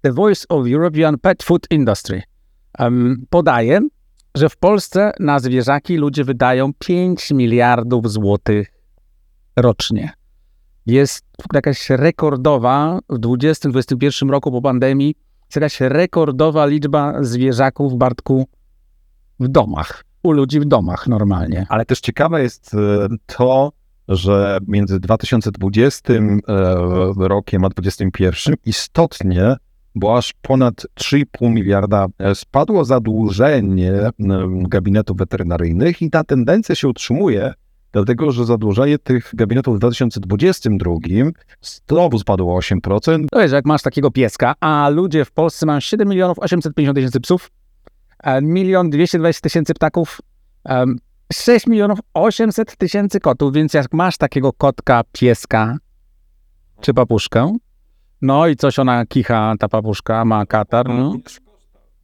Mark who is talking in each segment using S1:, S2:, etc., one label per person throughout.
S1: The Voice of European Pet Food Industry um, podaje, że w Polsce na zwierzaki ludzie wydają 5 miliardów złotych rocznie. Jest jakaś rekordowa w 2021 roku po pandemii, jest jakaś rekordowa liczba zwierzaków, Bartku, w domach. U ludzi w domach normalnie.
S2: Ale też ciekawe jest e, to, że między 2020 e, rokiem a 2021 istotnie, bo aż ponad 3,5 miliarda e, spadło zadłużenie gabinetów weterynaryjnych i ta tendencja się utrzymuje, dlatego że zadłużenie tych gabinetów w 2022 znowu spadło o 8%.
S1: To jest, jak masz takiego pieska, a ludzie w Polsce mają 7 milionów 850 tysięcy psów, milion 220 tysięcy ptaków, 6 milionów 800 tysięcy kotów, więc jak masz takiego kotka, pieska czy papuszkę, no i coś ona kicha, ta papuszka, ma katar, no.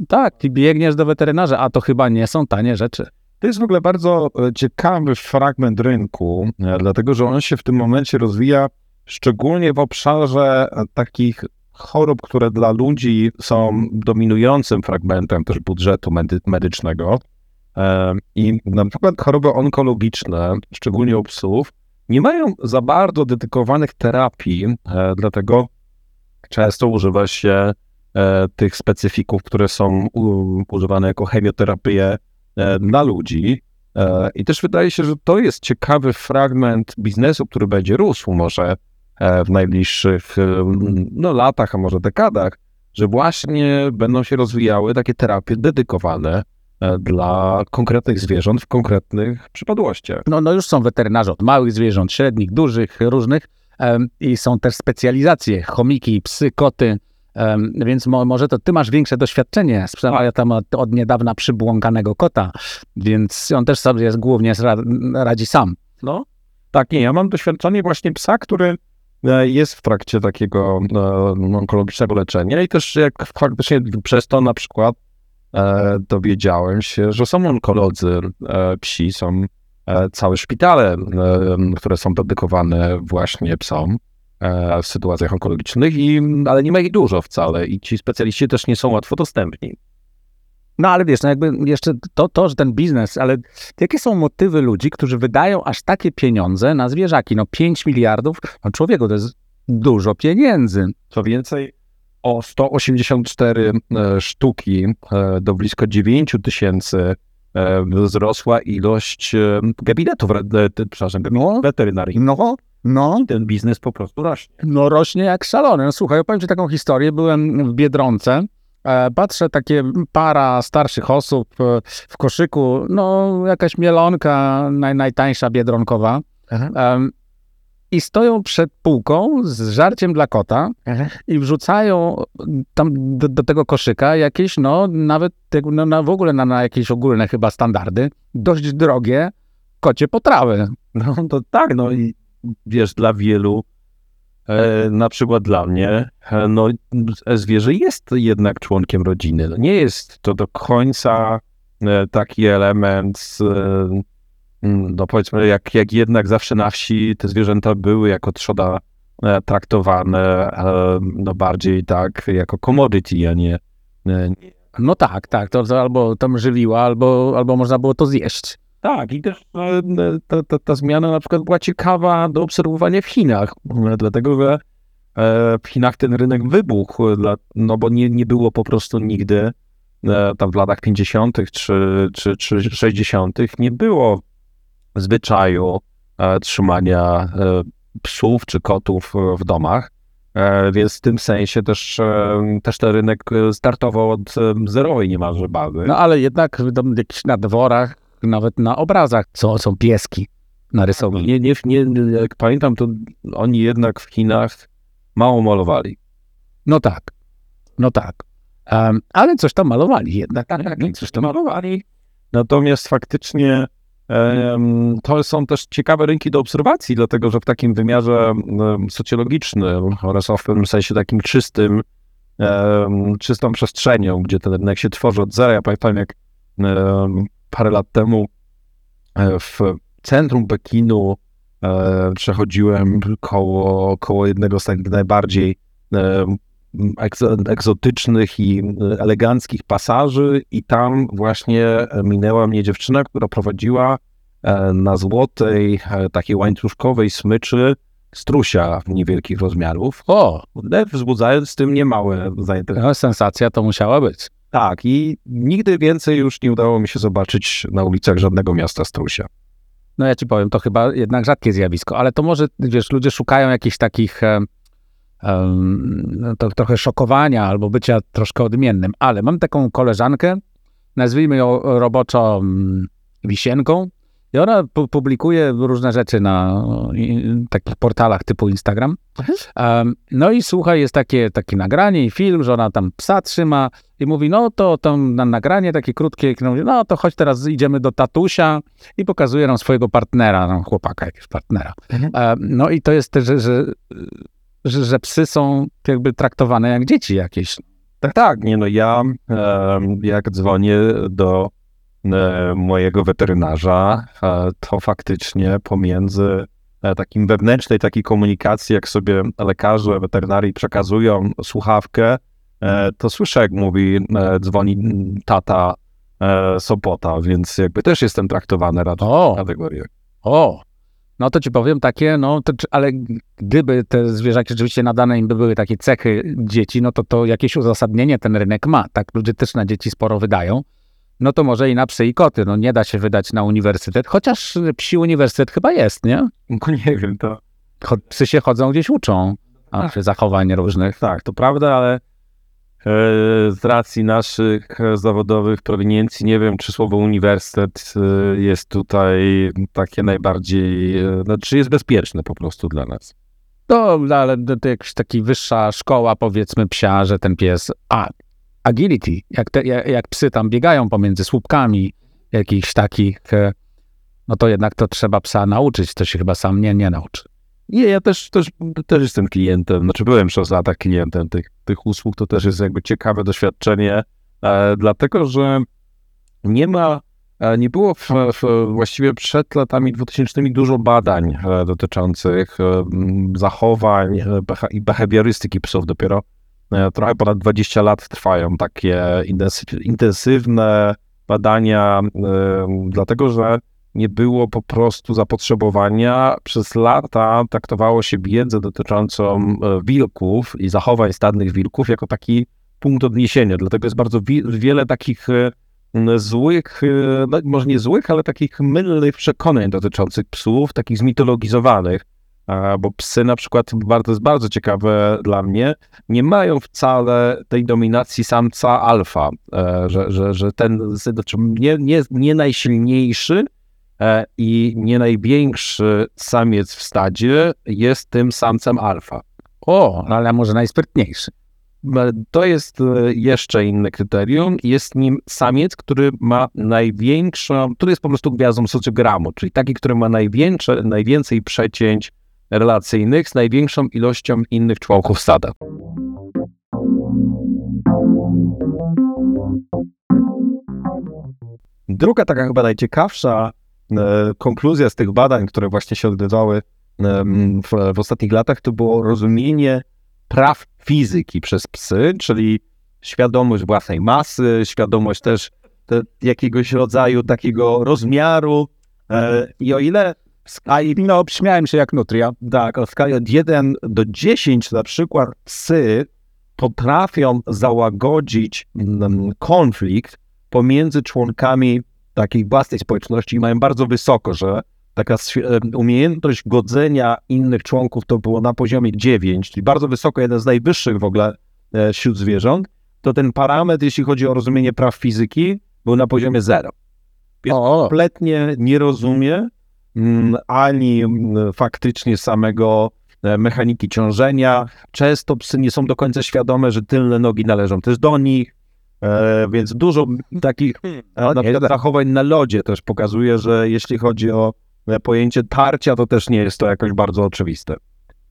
S1: Tak, i biegniesz do weterynarza, a to chyba nie są tanie rzeczy.
S2: To jest w ogóle bardzo e, ciekawy fragment rynku, e, dlatego że on się w tym momencie rozwija szczególnie w obszarze e, takich chorób, które dla ludzi są dominującym fragmentem też budżetu medy medycznego. I na przykład choroby onkologiczne, szczególnie u psów, nie mają za bardzo dedykowanych terapii, dlatego często używa się tych specyfików, które są używane jako chemioterapię dla ludzi. I też wydaje się, że to jest ciekawy fragment biznesu, który będzie rósł może w najbliższych no, latach, a może dekadach, że właśnie będą się rozwijały takie terapie dedykowane dla konkretnych zwierząt w konkretnych przypadłościach.
S1: No, no już są weterynarze od małych zwierząt, średnich, dużych, różnych i są też specjalizacje, chomiki, psy, koty, więc mo, może to ty masz większe doświadczenie. Ja tam od, od, niedawna przybłąkanego kota, więc on też sobie jest, głównie radzi sam.
S2: No, tak, nie, ja mam doświadczenie właśnie psa, który e, jest w trakcie takiego e, onkologicznego leczenia i też jak faktycznie przez to na przykład e, dowiedziałem się, że są onkolodzy e, psi, są e, całe szpitale, e, które są dedykowane właśnie psom. E, w sytuacjach onkologicznych, i, ale nie ma ich dużo wcale i ci specjaliści też nie są łatwo dostępni.
S1: No ale wiesz, no jakby jeszcze to, to, że ten biznes, ale jakie są motywy ludzi, którzy wydają aż takie pieniądze na zwierzaki? No 5 miliardów, no człowieku, to jest dużo pieniędzy.
S2: Co więcej, o 184 e, sztuki e, do blisko 9 tysięcy wzrosła ilość gabinetów, przepraszam, no, weterynaryjnych.
S1: No, no.
S2: Ten biznes po prostu rośnie.
S1: No rośnie jak szalony. No, słuchaj, opowiem ci taką historię. Byłem w Biedronce. E, patrzę, takie para starszych osób e, w koszyku, no jakaś mielonka, naj, najtańsza biedronkowa. I stoją przed półką z żarciem dla kota Aha. i wrzucają tam do, do, tego koszyka jakieś, no nawet no, na, w ogóle na, na jakieś ogólne chyba standardy, dość drogie kocie potrawy.
S2: No to tak, no i wiesz, dla wielu, e, na przykład dla mnie, e, no zwierzę jest jednak członkiem rodziny. No, nie jest to do końca e, taki element, no powiedzmy, jak, jak jednak zawsze na wsi te zwierzęta były jako trzoda e, traktowane e, no bardziej tak jako commodity, a nie, nie
S1: no tak, tak, to, to albo tam żywiła, albo, albo można było to zjeść.
S2: Tak, i też e, ta, ta, ta, zmiana na przykład była ciekawa do obserwowania w Chinach, e, dlatego że e, w Chinach ten rynek wybuchł, no bo nie, nie było po prostu nigdy tam w latach 50. czy, czy, czy 60. nie było zwyczaju trzymania psów czy kotów w domach. Więc w tym sensie też, też ten rynek startował od zerowej niemalże bazy.
S1: No ale jednak na dworach nawet na obrazach są, są pieski narysowane.
S2: Nie, nie, nie, jak pamiętam, to oni jednak w Chinach mało malowali.
S1: No tak, no tak. Um, ale coś tam malowali jednak.
S2: Tak, tak, coś tam malowali. Natomiast faktycznie to są też ciekawe rynki do obserwacji, dlatego że w takim wymiarze socjologicznym oraz w pewnym sensie takim czystym, czystą przestrzenią, gdzie ten rynek się tworzy od zera. Ja pamiętam, jak parę lat temu e, w centrum Pekinu e, przechodziłem koło, koło jednego z tak najbardziej egzotycznych i e, eleganckich pasaży i tam właśnie minęła mnie dziewczyna, która prowadziła e, na złotej, e, takiej łańcuszkowej smyczy strusia niewielkich rozmiarów,
S1: O,
S2: e, wzbudzając tym niemałe zainteresowanie.
S1: no, sensacja to musiała być.
S2: Tak, i nigdy więcej już nie udało mi się zobaczyć na ulicach żadnego miasta strusia.
S1: No ja ci powiem, to chyba jednak rzadkie zjawisko, ale to może, wiesz, ludzie szukają jakichś takich to trochę szokowania albo bycia troszkę odmiennym, ale mam taką koleżankę, nazwijmy ją roboczo mm, Wisienką i ona pu- publikuje różne rzeczy na i, takich portalach typu Instagram. Em, no i słuchaj, jest takie, takie nagranie i film, że ona tam psa trzyma i mówi, no to tam na nagranie takie krótkie, no, mówi, no to chodź teraz idziemy do tatusia i pokazuje nam swojego partnera, no, chłopaka jakiegoś partnera. E, No i to jest też, że, że, że, że psy są jakby traktowane jak dzieci jakieś.
S2: Tak, tak, nie no, ja em, jak dzwonię do e, mojego weterynarza, e, to faktycznie pomiędzy e, takim wewnętrznej takiej komunikacji, jak sobie lekarze weterynarii przekazują słuchawkę, e, to słyszę, jak mówi, e, dzwoni tata e, Sopota, więc jakby też jestem traktowany raczej w kategorię.
S1: O, no to ci powiem takie, no to, ale gdyby te zwierzaki rzeczywiście nadane im by były takie cechy dzieci, no to to jakieś uzasadnienie ten rynek ma. Tak, ludzie też na dzieci sporo wydają. No to może i na psy i koty. No nie da się wydać na uniwersytet, chociaż psi uniwersytet chyba jest, nie?
S2: No nie wiem, to...
S1: Psy się chodzą gdzieś uczą, a czy zachowań różnych.
S2: Tak, to prawda, ale z racji naszych e, zawodowych prowiniencji nie wiem, czy słowo uniwersytet e, jest tutaj takie najbardziej, e, znaczy jest bezpieczne po prostu dla nas.
S1: To, ale to, jakaś taka wyższa szkoła, powiedzmy, psia, że ten pies. A, agility, jak, te, jak, psy tam biegają pomiędzy słupkami, jakichś takich, e, no to jednak to trzeba psa nauczyć, to się chyba sam nie, nie nauczy.
S2: Nie, ja też, też, też jestem klientem, znaczy byłem przez lata klientem tych, tych usług, to też jest jakby ciekawe doświadczenie, e, dlatego że nie ma, e, nie było w, w, właściwie przed latami 2000 dużo badań e, dotyczących e, zachowań e, i behawiorystyki psów. Dopiero e, trochę ponad 20 lat trwają takie intensy- intensywne badania, dlatego że nie było po prostu zapotrzebowania. Przez lata traktowało się wiedzę dotyczącą e, wilków i zachowań stadnych wilków jako taki punkt odniesienia. Dlatego jest bardzo wi- wiele takich e, złych, e, no, może nie złych, ale takich mylnych przekonań dotyczących psów, takich zmitologizowanych. Bo psy na przykład, bardzo, jest bardzo ciekawe dla mnie, nie mają wcale tej dominacji samca alfa, że, że, że ten, znaczy nie, nie, nie najsilniejszy, i nie największy samiec w stadzie jest tym samcem alfa.
S1: O, no ale może najsprytniejszy.
S2: E, To jest e, jeszcze inne kryterium. Jest nim samiec, który ma największą, który jest po prostu gwiazdą socjogramu, czyli taki, który ma największe, najwięcej przecięć relacyjnych z największą ilością innych członków stada. Druga taka chyba najciekawsza e, konkluzja z tych badań, które właśnie się odbywały em, w, w ostatnich latach, to było rozumienie praw fizyki przez psy, czyli świadomość własnej masy, świadomość też te, jakiegoś rodzaju takiego rozmiaru. E, I o ile skali,
S1: No, śmiałem się jak nutria.
S2: tak, o skali od 1 do 10 na przykład psy potrafią załagodzić konflikt pomiędzy członkami takiej własnej społeczności i mają bardzo wysoko, że taka e, umiejętność godzenia innych członków to było na poziomie 9, czyli bardzo wysoko, jeden z najwyższych w ogóle e, wśród zwierząt, to ten parametr, jeśli chodzi o rozumienie praw fizyki, był na poziomie 0
S1: O,
S2: kompletnie nie rozumie mm, ani mm, faktycznie samego e, mechaniki ciążenia. Często psy nie są do końca świadome, że tylne nogi należą też do nich, e, więc dużo takich na przykład zachowań na lodzie też pokazuje, że jeśli chodzi o e, pojęcie tarcia, to też nie jest to jakoś bardzo oczywiste.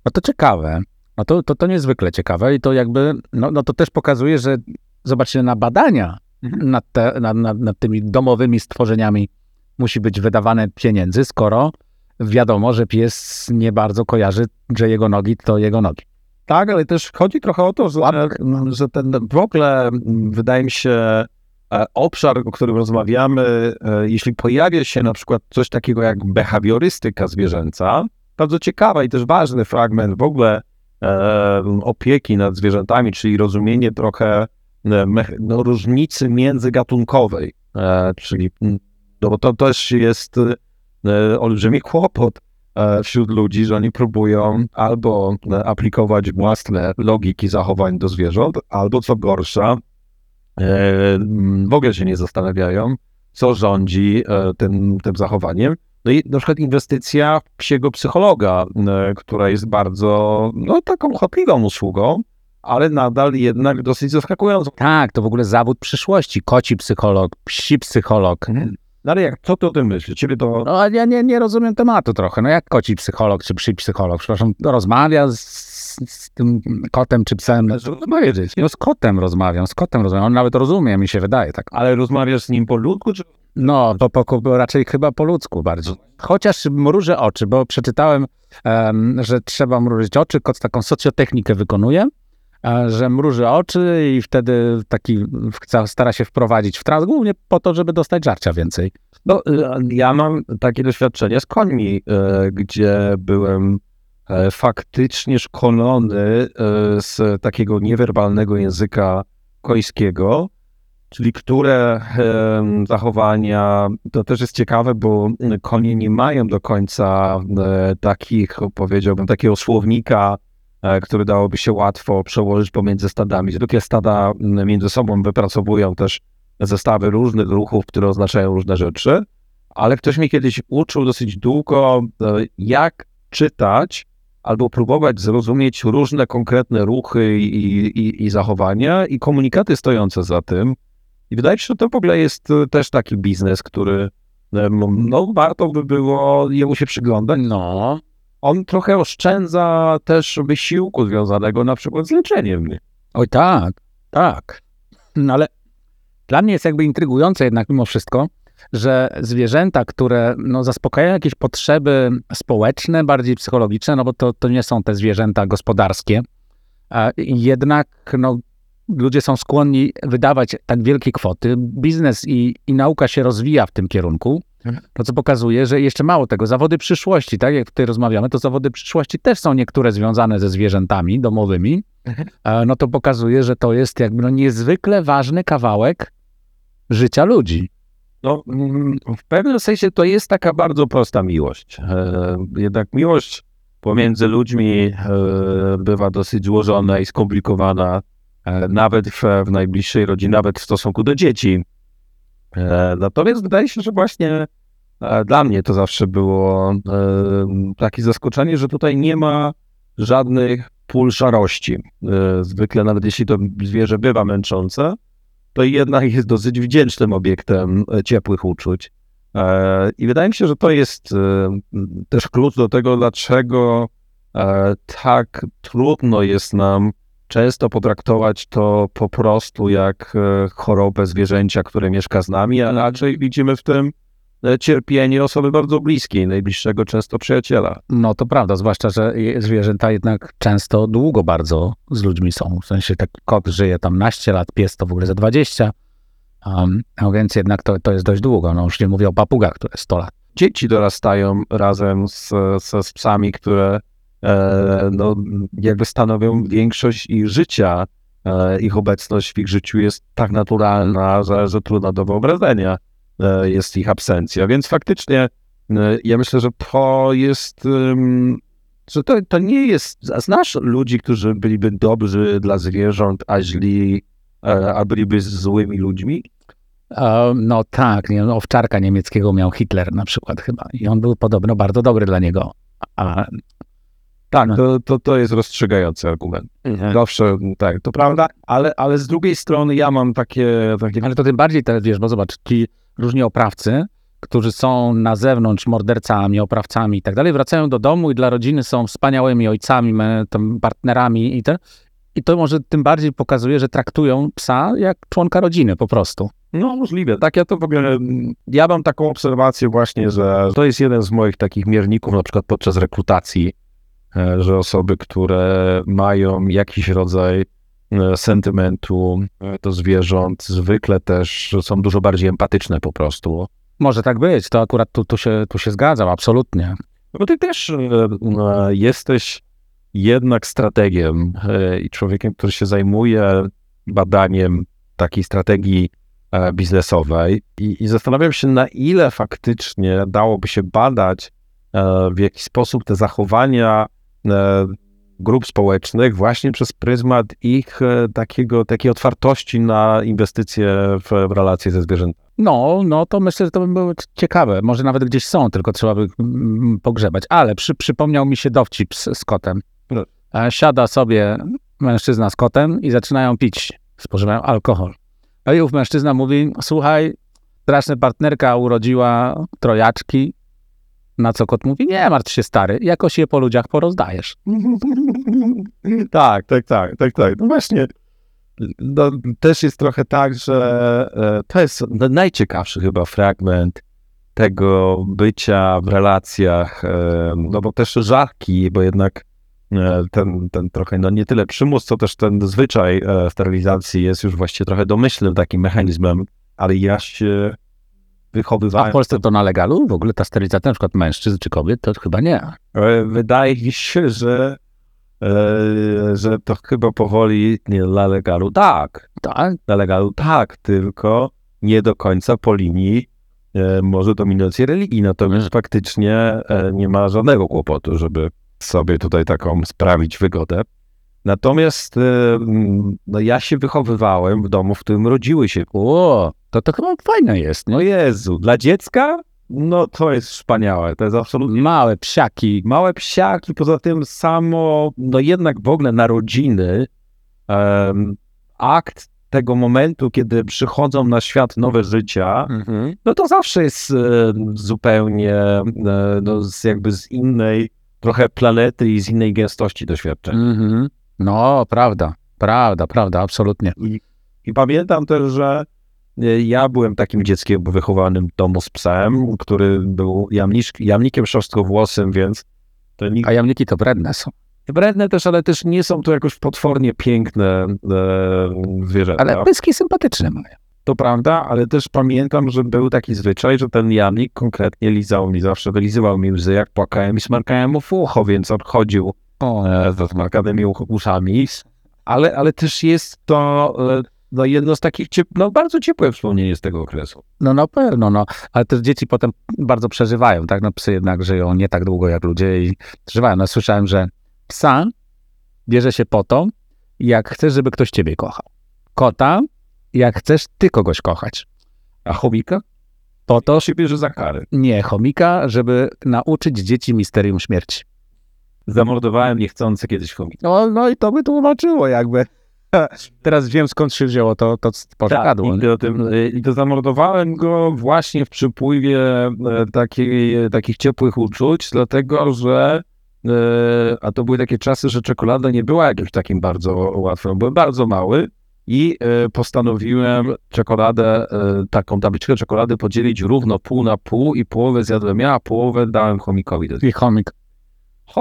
S1: no to ciekawe. No to, to, to niezwykle ciekawe i to jakby, no, no to też pokazuje, że zobaczcie na badania nad, te, nad, nad, nad tymi domowymi stworzeniami musi być wydawane pieniędzy, skoro wiadomo, że pies nie bardzo kojarzy, że jego nogi to jego nogi.
S2: Tak, ale też chodzi trochę o to, że, że ten w ogóle mm, wydaje mi się e, obszar, o którym rozmawiamy, e, jeśli pojawia się na przykład coś takiego jak behawiorystyka zwierzęca, bardzo ciekawa i też ważny fragment w ogóle e, opieki nad zwierzętami, czyli rozumienie trochę no, różnicy międzygatunkowej, czyli no bo to też jest olbrzymi kłopot wśród ludzi, że oni próbują albo e, aplikować własne logiki zachowań do zwierząt, albo co gorsza, e, w ogóle się nie zastanawiają, co rządzi e, tym, tym zachowaniem. No i na przykład inwestycja w psiego psychologa, e, która jest bardzo, no taką chłopliwą usługą, ale nadal jednak dosyć zaskakującą.
S1: Tak, to w ogóle zawód przyszłości. Koci psycholog, psi psycholog.
S2: No ale jak, co ty o tym myślisz? Ciebie to...
S1: No, ja nie, nie rozumiem tematu trochę. No jak koci psycholog czy psi psycholog? Przepraszam, no, rozmawia z, z tym kotem czy psem.
S2: Trudno powiedzieć.
S1: No z kotem rozmawiam, z kotem rozmawiam. On nawet rozumie, mi się wydaje tak.
S2: Ale rozmawiasz z nim po ludzku, czy
S1: No, po, po, raczej chyba po ludzku bardziej. Chociaż mrużę oczy, bo przeczytałem, em, że trzeba mrużyć oczy. Kot taką socjotechnikę wykonuje, że mruży oczy i wtedy taki stara się wprowadzić w trans, głównie po to, żeby dostać żarcia więcej.
S2: No, e, ja mam takie doświadczenie z końmi, e, gdzie byłem e, faktycznie szkolony e, z takiego niewerbalnego języka końskiego, czyli które zachowania, to też jest ciekawe, bo konie nie mają do końca e, takich, powiedziałbym, takiego słownika, który dałoby się łatwo przełożyć pomiędzy stadami. Zwykle stada między sobą wypracowują też zestawy różnych ruchów, które oznaczają różne rzeczy, ale ktoś mnie kiedyś uczył dosyć długo, e, jak czytać albo próbować zrozumieć różne konkretne ruchy i, i, i zachowania i komunikaty stojące za tym. I wydaje mi się, że to w ogóle jest e, też taki biznes, który e, no, warto by było jemu się przyglądać.
S1: No,
S2: On trochę oszczędza też wysiłku związanego na przykład z leczeniem.
S1: Oj tak, tak. No ale dla mnie jest jakby intrygujące jednak mimo wszystko, że zwierzęta, które no, zaspokajają jakieś potrzeby społeczne, bardziej psychologiczne, no bo to, to nie są te zwierzęta gospodarskie, jednak no, ludzie są skłonni wydawać tak wielkie kwoty. Biznes i, i nauka się rozwija w tym kierunku, to co pokazuje, że jeszcze mało tego, zawody przyszłości, tak jak tutaj rozmawiamy, to zawody przyszłości też są niektóre związane ze zwierzętami domowymi, e, no to pokazuje, że to jest jakby no niezwykle ważny kawałek życia ludzi.
S2: No, mm, w pewnym sensie to jest taka bardzo prosta miłość. E, Jednak miłość pomiędzy ludźmi e, bywa dosyć złożona i skomplikowana, nawet w, w najbliższej rodzinie, nawet w stosunku do dzieci. E, Natomiast wydaje się, że właśnie e, dla mnie to zawsze było e, takie zaskoczenie, że tutaj nie ma żadnych pól szarości. Zwykle nawet jeśli to zwierzę bywa męczące, to jednak jest dosyć wdzięcznym obiektem ciepłych uczuć. I wydaje mi się, że to jest też klucz do tego, dlaczego tak trudno jest nam często potraktować to po prostu jak e, chorobę zwierzęcia, które mieszka z nami, a raczej widzimy w tym e, cierpienie osoby bardzo bliskiej, najbliższego często przyjaciela.
S1: No to prawda, zwłaszcza, że zwierzęta jednak często długo bardzo z ludźmi są. W sensie taki kot żyje tam naście lat, pies to w ogóle za 20, um, a więc jednak to, to jest dość długo. No już nie mówię o papugach, które 100 lat.
S2: dzieci dorastają razem z, z, z psami, które no, jakby stanowią większość ich życia. E, ich obecność w ich życiu jest tak naturalna, że, że trudno do wyobrażenia e, jest ich absencja. Więc faktycznie e, ja myślę, że to jest, że to, to nie jest, znasz ludzi, którzy byliby dobrzy dla zwierząt, a źli, e, a byliby złymi ludźmi?
S1: E, no tak, nie, no, owczarka niemieckiego miał Hitler na przykład chyba i on był podobno bardzo dobry dla niego. A,
S2: Tak,
S1: No.
S2: to, to, to jest rozstrzygający argument. Zawsze tak, to prawda, ale, ale z drugiej strony ja mam takie, takie
S1: ale to tym bardziej teraz, wiesz, bo zobacz, ci różni oprawcy, którzy są na zewnątrz mordercami, oprawcami i tak dalej, wracają do domu i dla rodziny są wspaniałymi ojcami, partnerami i ten. I to może tym bardziej pokazuje, że traktują psa jak członka rodziny po prostu.
S2: No możliwe. Tak ja to w ogóle, mm, ja mam taką obserwację właśnie, że to jest jeden z moich takich mierników, na przykład podczas rekrutacji, że osoby, które mają jakiś rodzaj e, sentymentu e, do zwierząt, zwykle też są dużo bardziej empatyczne po prostu.
S1: Może tak być, to akurat tu, tu, się, tu się zgadzam, absolutnie.
S2: Bo ty też e, e, jesteś jednak strategiem e, i człowiekiem, który się zajmuje badaniem takiej strategii e, biznesowej i, i zastanawiam się, na ile faktycznie dałoby się badać e, w jaki sposób te zachowania e, grup społecznych właśnie przez pryzmat ich e, takiego, takiej otwartości na inwestycje w, w relacje ze zwierzętami.
S1: No, no to myślę, że to by było ciekawe. Może nawet gdzieś są, tylko trzeba by mm, pogrzebać. Ale przy, przypomniał mi się dowcip z, z kotem.
S2: No.
S1: E, Siada sobie mężczyzna z kotem i zaczynają pić, spożywają alkohol. No i ów mężczyzna mówi, słuchaj, straszna partnerka urodziła trojaczki. Na co kot mówi, nie martw się stary, jakoś je po ludziach porozdajesz.
S2: tak, tak, tak, tak, tak. No właśnie. No, też jest trochę tak, że e, to jest najciekawszy chyba fragment tego bycia w relacjach, e, no bo też żarki, bo jednak e, ten, ten trochę, no nie tyle przymus, co też ten zwyczaj sterylizacji jest już właściwie trochę domyślnym takim mechanizmem, ale ja się
S1: A
S2: wychowywałem
S1: w Polsce to na legalu? W ogóle ta sterylizacja na przykład mężczyzn czy kobiet, to chyba nie.
S2: E, Wydaje mi się, że, e, że to chyba powoli nie dla legalu. Tak,
S1: Tak?
S2: dla legalu tak, tylko nie do końca po linii e, może dominacji religii. Natomiast faktycznie e, nie ma żadnego kłopotu, żeby sobie tutaj taką sprawić wygodę. Natomiast m, no ja się wychowywałem w domu, w którym rodziły się.
S1: O, to to chyba fajne jest,
S2: No
S1: nie?
S2: Jezu, dla dziecka? No to jest wspaniałe. To jest absolutnie
S1: Małe psiaki.
S2: małe psiaki, poza tym samo, no jednak w ogóle narodziny, em, akt tego momentu, kiedy przychodzą na świat nowe życia,
S1: Mhm.
S2: no to zawsze jest e, zupełnie e, no, z, jakby z innej trochę planety i z innej gęstości doświadczeń.
S1: Mhm. No, prawda, prawda, prawda, absolutnie.
S2: I, I pamiętam też, że e, ja byłem takim dzieckiem wychowanym w domu z psem, który był jamnisz, jamnikiem szorstkowłosym, więc
S1: A jamniki to wredne są.
S2: Wredne też, ale też nie są to jakoś potwornie piękne e, zwierzęta.
S1: Ale pyski sympatyczne mają.
S2: To prawda, ale też pamiętam, że był taki zwyczaj, że ten jamnik konkretnie lizał mi, zawsze wylizywał mi łzy, jak płakałem i smarkałem mu w ucho, więc on chodził
S1: O,
S2: e, ze smarkanymi uch- uszami. Ale, ale też jest to e, no, jedno z takich ciep- no, bardzo ciepłe wspomnienie z tego okresu.
S1: no na pewno, no. Ale też dzieci potem bardzo przeżywają, tak? No psy jednak żyją nie tak długo jak ludzie i przeżywają. No słyszałem, że psa bierze się po to, jak chcesz, żeby ktoś ciebie kochał. Kota, jak chcesz ty kogoś kochać.
S2: A chomika?
S1: Po To
S2: się bierze za karę.
S1: nie, chomika, żeby nauczyć dzieci misterium śmierci.
S2: Zamordowałem niechcący kiedyś chomika.
S1: No, no i to by tłumaczyło jakby. Teraz wiem skąd się wzięło to, to pożegadło.
S2: Tak, i, to tym, y, I to zamordowałem go właśnie w przypływie e, takiej, takich ciepłych uczuć, dlatego że e, a to były takie czasy, że czekolada nie była jakimś takim bardzo łatwym, byłem bardzo mały i e, postanowiłem czekoladę, e, taką tabliczkę czekolady podzielić równo pół na pół i połowę zjadłem ja, a połowę dałem chomikowi.
S1: I chomik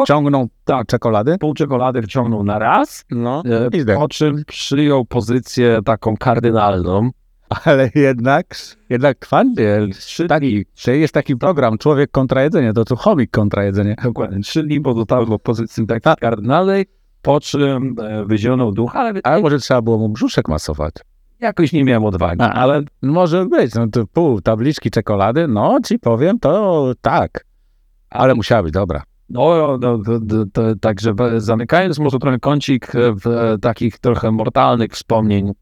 S1: ciągnął
S2: tak,
S1: czekolady.
S2: pół czekolady wciągnął na raz,
S1: No,
S2: e, po czym przyjął pozycję taką kardynalną,
S1: Ale jednak, jednak twardy.
S2: Trzy
S1: Taki, to jest taki program Człowiek kontra jedzenie, to tu chomik kontra jedzenie.
S2: Dokładnie. Trzy dni pozostały w pozycji takiej kardynalnej, po czym e, wyzionął duch, ale
S1: Ale może trzeba było mu brzuszek masować.
S2: jakoś nie miałem odwagi.
S1: A,
S2: Ale
S1: Może być, no to pół tabliczki czekolady, no ci powiem, to tak. Ale musiała być dobra.
S2: No, no to, to, to, także zamykając może trochę kącik w e, takich trochę mortalnych wspomnień,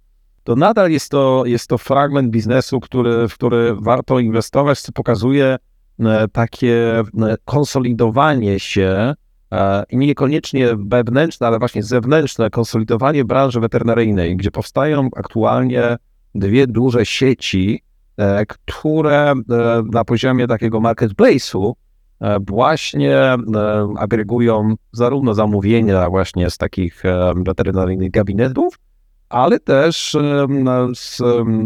S2: to nadal jest to, jest to fragment biznesu, który, w który warto inwestować, co pokazuje e, takie e, konsolidowanie się e, i niekoniecznie wewnętrzne, ale właśnie zewnętrzne konsolidowanie branży weterynaryjnej, gdzie powstają aktualnie dwie duże sieci, e, które e, na poziomie takiego marketplace'u e, właśnie e, agregują zarówno zamówienia właśnie z takich e, weterynaryjnych gabinetów, ale też e,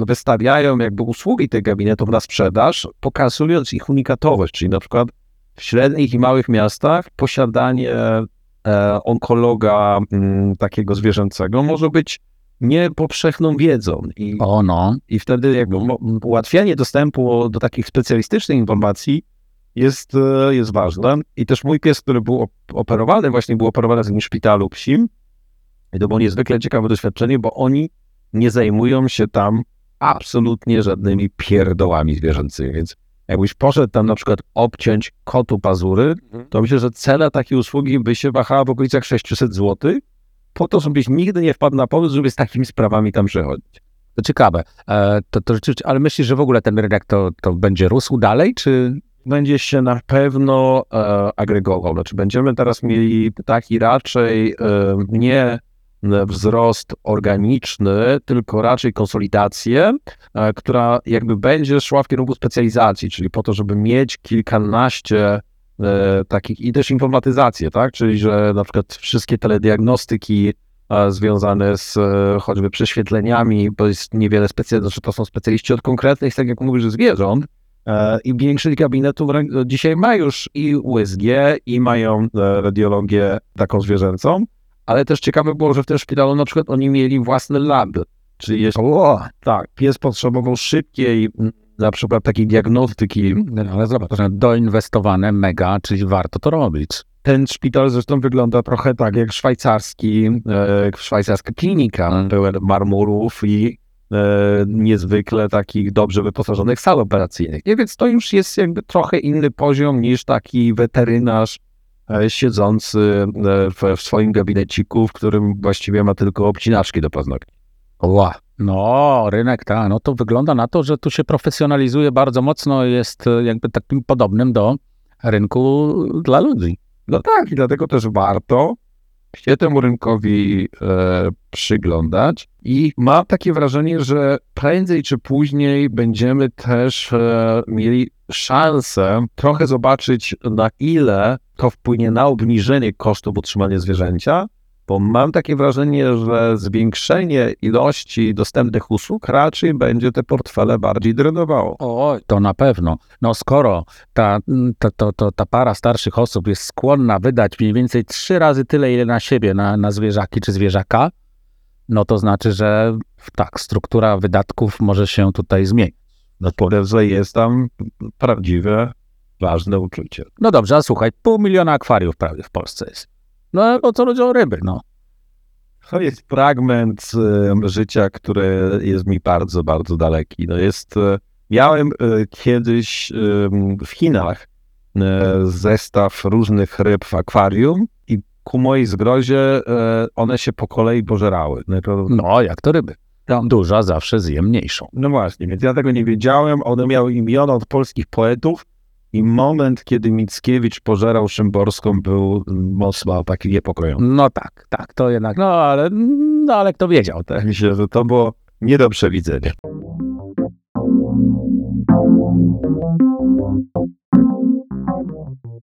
S2: wystawiają jakby usługi tych gabinetów na sprzedaż, pokazując ich unikatowość, czyli na przykład w średnich i małych miastach posiadanie e, onkologa takiego zwierzęcego może być niepowszechną wiedzą i,
S1: O no,
S2: i wtedy jakby ułatwianie dostępu do takich specjalistycznych informacji jest, e, jest ważne. I też mój pies, który był op- operowany, właśnie był operowany w takim szpitalu psim. I to było niezwykle ciekawe doświadczenie, bo oni nie zajmują się tam absolutnie żadnymi pierdołami zwierzęcymi. Więc jakbyś poszedł tam na przykład obciąć kotu pazury, to myślę, że cena takiej usługi by się wahała w okolicach 600 zł, po to, żebyś nigdy nie wpadł na pomysł, żeby z takimi sprawami tam przychodzić.
S1: to ciekawe. E, to, to ale myślisz, że w ogóle ten rynek to, to będzie rósł dalej, czy...
S2: będzie się na pewno e, agregował. Znaczy będziemy teraz mieli taki raczej e, nie wzrost organiczny, tylko raczej konsolidację, e, która jakby będzie szła w kierunku specjalizacji, czyli po to, żeby mieć kilkanaście e, takich i też informatyzację, tak? Czyli że na przykład wszystkie telediagnostyki e, związane z e, choćby prześwietleniami, bo jest niewiele specjalistów, znaczy to są specjaliści od konkretnych, tak jak mówisz, zwierząt, I większość gabinetów rę- dzisiaj ma już i USG, i mają e, radiologię taką zwierzęcą, ale też ciekawe było, że w tym szpitalu na przykład oni mieli własny lab, czyli jeśli
S1: O,
S2: tak, pies potrzebował szybkiej na przykład takiej diagnostyki.
S1: no, ale zobacz, doinwestowane mega, czyli warto to robić.
S2: Ten szpital zresztą wygląda trochę tak jak szwajcarski, e, szwajcarska klinika, pełen marmurów i e, niezwykle takich dobrze wyposażonych sal operacyjnych. Nie, więc to już jest jakby trochę inny poziom niż taki weterynarz e, siedzący e, w, w swoim gabineciku, w którym właściwie ma tylko obcinaczki do paznokci.
S1: Ła. No, rynek, tak, no to wygląda na to, że tu się profesjonalizuje bardzo mocno, jest e, jakby takim podobnym do rynku dla ludzi.
S2: No tak, i dlatego też warto się temu rynkowi e, przyglądać. I mam takie wrażenie, że prędzej czy później będziemy też e, mieli szansę trochę zobaczyć, na ile to wpłynie na obniżenie kosztów utrzymania zwierzęcia, bo mam takie wrażenie, że zwiększenie ilości dostępnych usług raczej będzie te portfele bardziej drenowało.
S1: Oj, to na pewno. No skoro ta, ta, to, to, ta para starszych osób jest skłonna wydać mniej więcej trzy razy tyle, ile na siebie, na, na zwierzaki czy zwierzaka, no to znaczy, że tak, struktura wydatków może się tutaj zmienić.
S2: No powiem, że jest tam prawdziwe, ważne uczucie.
S1: No dobrze, a słuchaj, pół miliona akwariów prawie w Polsce jest. No bo co ludziom ryby, no.
S2: To jest fragment e, życia, który jest mi bardzo, bardzo daleki. No jest, e, miałem e, kiedyś w Chinach e, zestaw różnych ryb w akwarium i ku mojej zgrozie one się po kolei pożerały. No, to,
S1: No, jak to ryby. Duża zawsze zje mniejszą.
S2: no właśnie, więc ja tego nie wiedziałem. One miały imiona od polskich poetów i moment, kiedy Mickiewicz pożerał Szymborską, był mocno taki niepokojący.
S1: No tak, tak, to jednak, no ale, no, ale kto wiedział. Tak?
S2: Myślę, że to było nie do przewidzenia.